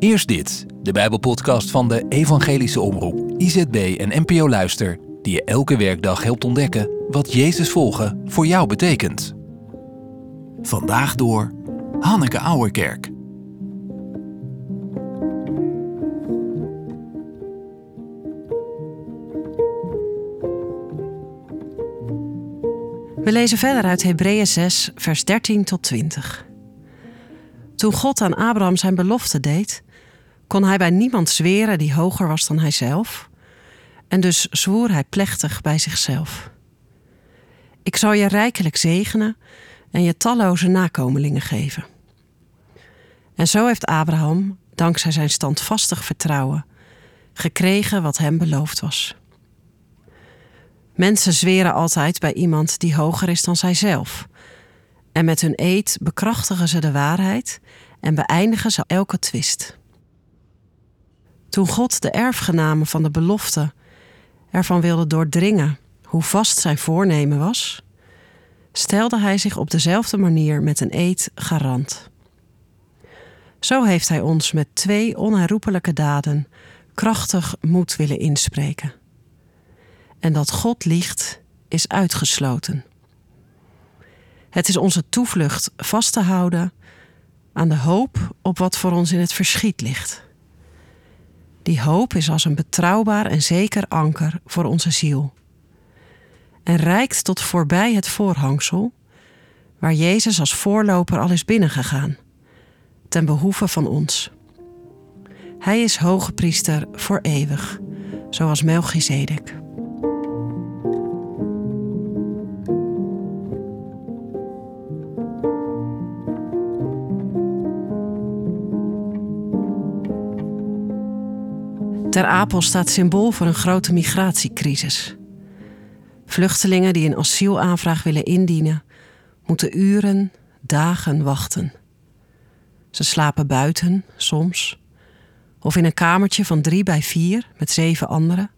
Eerst dit, de Bijbelpodcast van de Evangelische Omroep, IZB en NPO Luister, die je elke werkdag helpt ontdekken wat Jezus volgen voor jou betekent. Vandaag door Hanneke Auerkerk. We lezen verder uit Hebreeën 6, vers 13 tot 20. Toen God aan Abraham zijn belofte deed, kon hij bij niemand zweren die hoger was dan hijzelf. En dus zwoer hij plechtig bij zichzelf. Ik zal je rijkelijk zegenen en je talloze nakomelingen geven. En zo heeft Abraham, dankzij zijn standvastig vertrouwen, gekregen wat hem beloofd was. Mensen zweren altijd bij iemand die hoger is dan zijzelf. En met hun eed bekrachtigen ze de waarheid en beëindigen ze elke twist. Toen God de erfgenamen van de belofte ervan wilde doordringen hoe vast zijn voornemen was, stelde hij zich op dezelfde manier met een eed garant. Zo heeft hij ons met twee onherroepelijke daden krachtig moed willen inspreken. En dat God liegt, is uitgesloten. Het is onze toevlucht vast te houden aan de hoop op wat voor ons in het verschiet ligt. Die hoop is als een betrouwbaar en zeker anker voor onze ziel. En reikt tot voorbij het voorhangsel, waar Jezus als voorloper al is binnengegaan, ten behoeve van ons. Hij is hoge priester voor eeuwig, zoals Melchizedek. Ter Apel staat symbool voor een grote migratiecrisis. Vluchtelingen die een asielaanvraag willen indienen, moeten uren, dagen wachten. Ze slapen buiten, soms, of in een kamertje van drie bij vier met zeven anderen.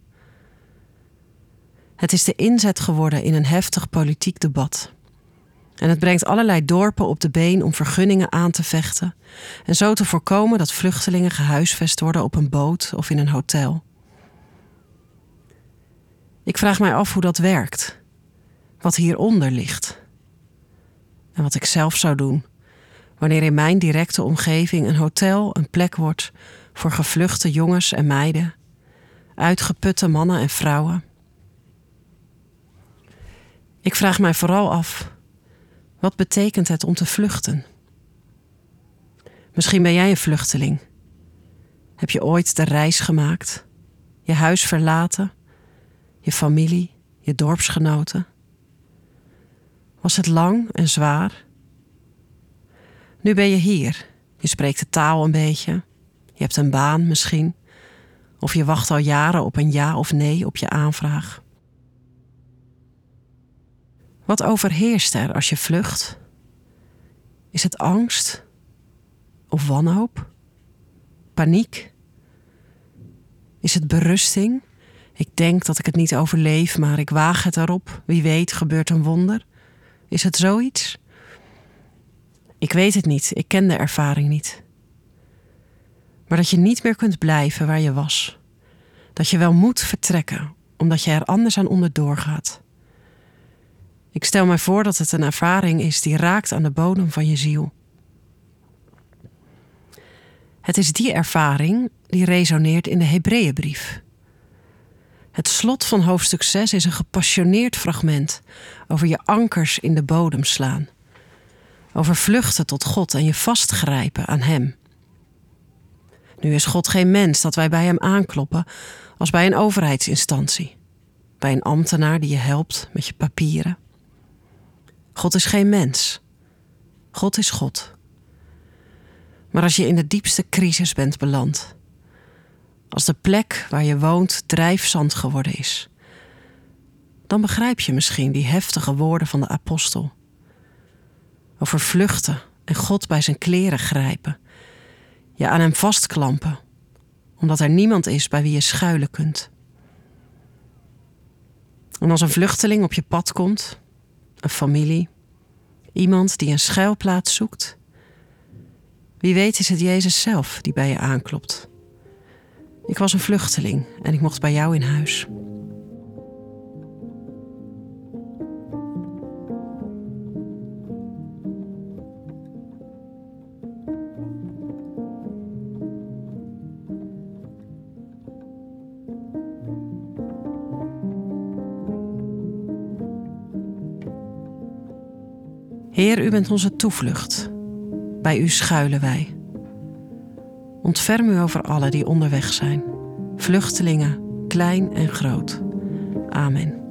Het is de inzet geworden in een heftig politiek debat. En het brengt allerlei dorpen op de been om vergunningen aan te vechten en zo te voorkomen dat vluchtelingen gehuisvest worden op een boot of in een hotel. Ik vraag mij af hoe dat werkt, wat hieronder ligt en wat ik zelf zou doen wanneer in mijn directe omgeving een hotel een plek wordt voor gevluchte jongens en meiden, uitgeputte mannen en vrouwen. Ik vraag mij vooral af wat betekent het om te vluchten? Misschien ben jij een vluchteling. Heb je ooit de reis gemaakt? Je huis verlaten? Je familie? Je dorpsgenoten? Was het lang en zwaar? Nu ben je hier. Je spreekt de taal een beetje. Je hebt een baan misschien. Of je wacht al jaren op een ja of nee op je aanvraag. Wat overheerst er als je vlucht? Is het angst of wanhoop? Paniek? Is het berusting? Ik denk dat ik het niet overleef, maar ik waag het erop. Wie weet gebeurt een wonder. Is het zoiets? Ik weet het niet, ik ken de ervaring niet. Maar dat je niet meer kunt blijven waar je was. Dat je wel moet vertrekken, omdat je er anders aan onderdoor gaat. Ik stel mij voor dat het een ervaring is die raakt aan de bodem van je ziel. Het is die ervaring die resoneert in de Hebreeënbrief. Het slot van hoofdstuk 6 is een gepassioneerd fragment over je ankers in de bodem slaan. Over vluchten tot God en je vastgrijpen aan Hem. Nu is God geen mens dat wij bij Hem aankloppen als bij een overheidsinstantie. Bij een ambtenaar die je helpt met je papieren. God is geen mens. God is God. Maar als je in de diepste crisis bent beland, als de plek waar je woont drijfzand geworden is, dan begrijp je misschien die heftige woorden van de apostel. Over vluchten en God bij zijn kleren grijpen, je aan hem vastklampen, omdat er niemand is bij wie je schuilen kunt. En als een vluchteling op je pad komt, een familie, iemand die een schuilplaats zoekt, Wie weet is het Jezus zelf die bij je aanklopt. Ik was een vluchteling en ik mocht bij jou in huis. Heer, u bent onze toevlucht. Bij u schuilen wij. Ontferm u over allen die onderweg zijn, vluchtelingen, klein en groot. Amen.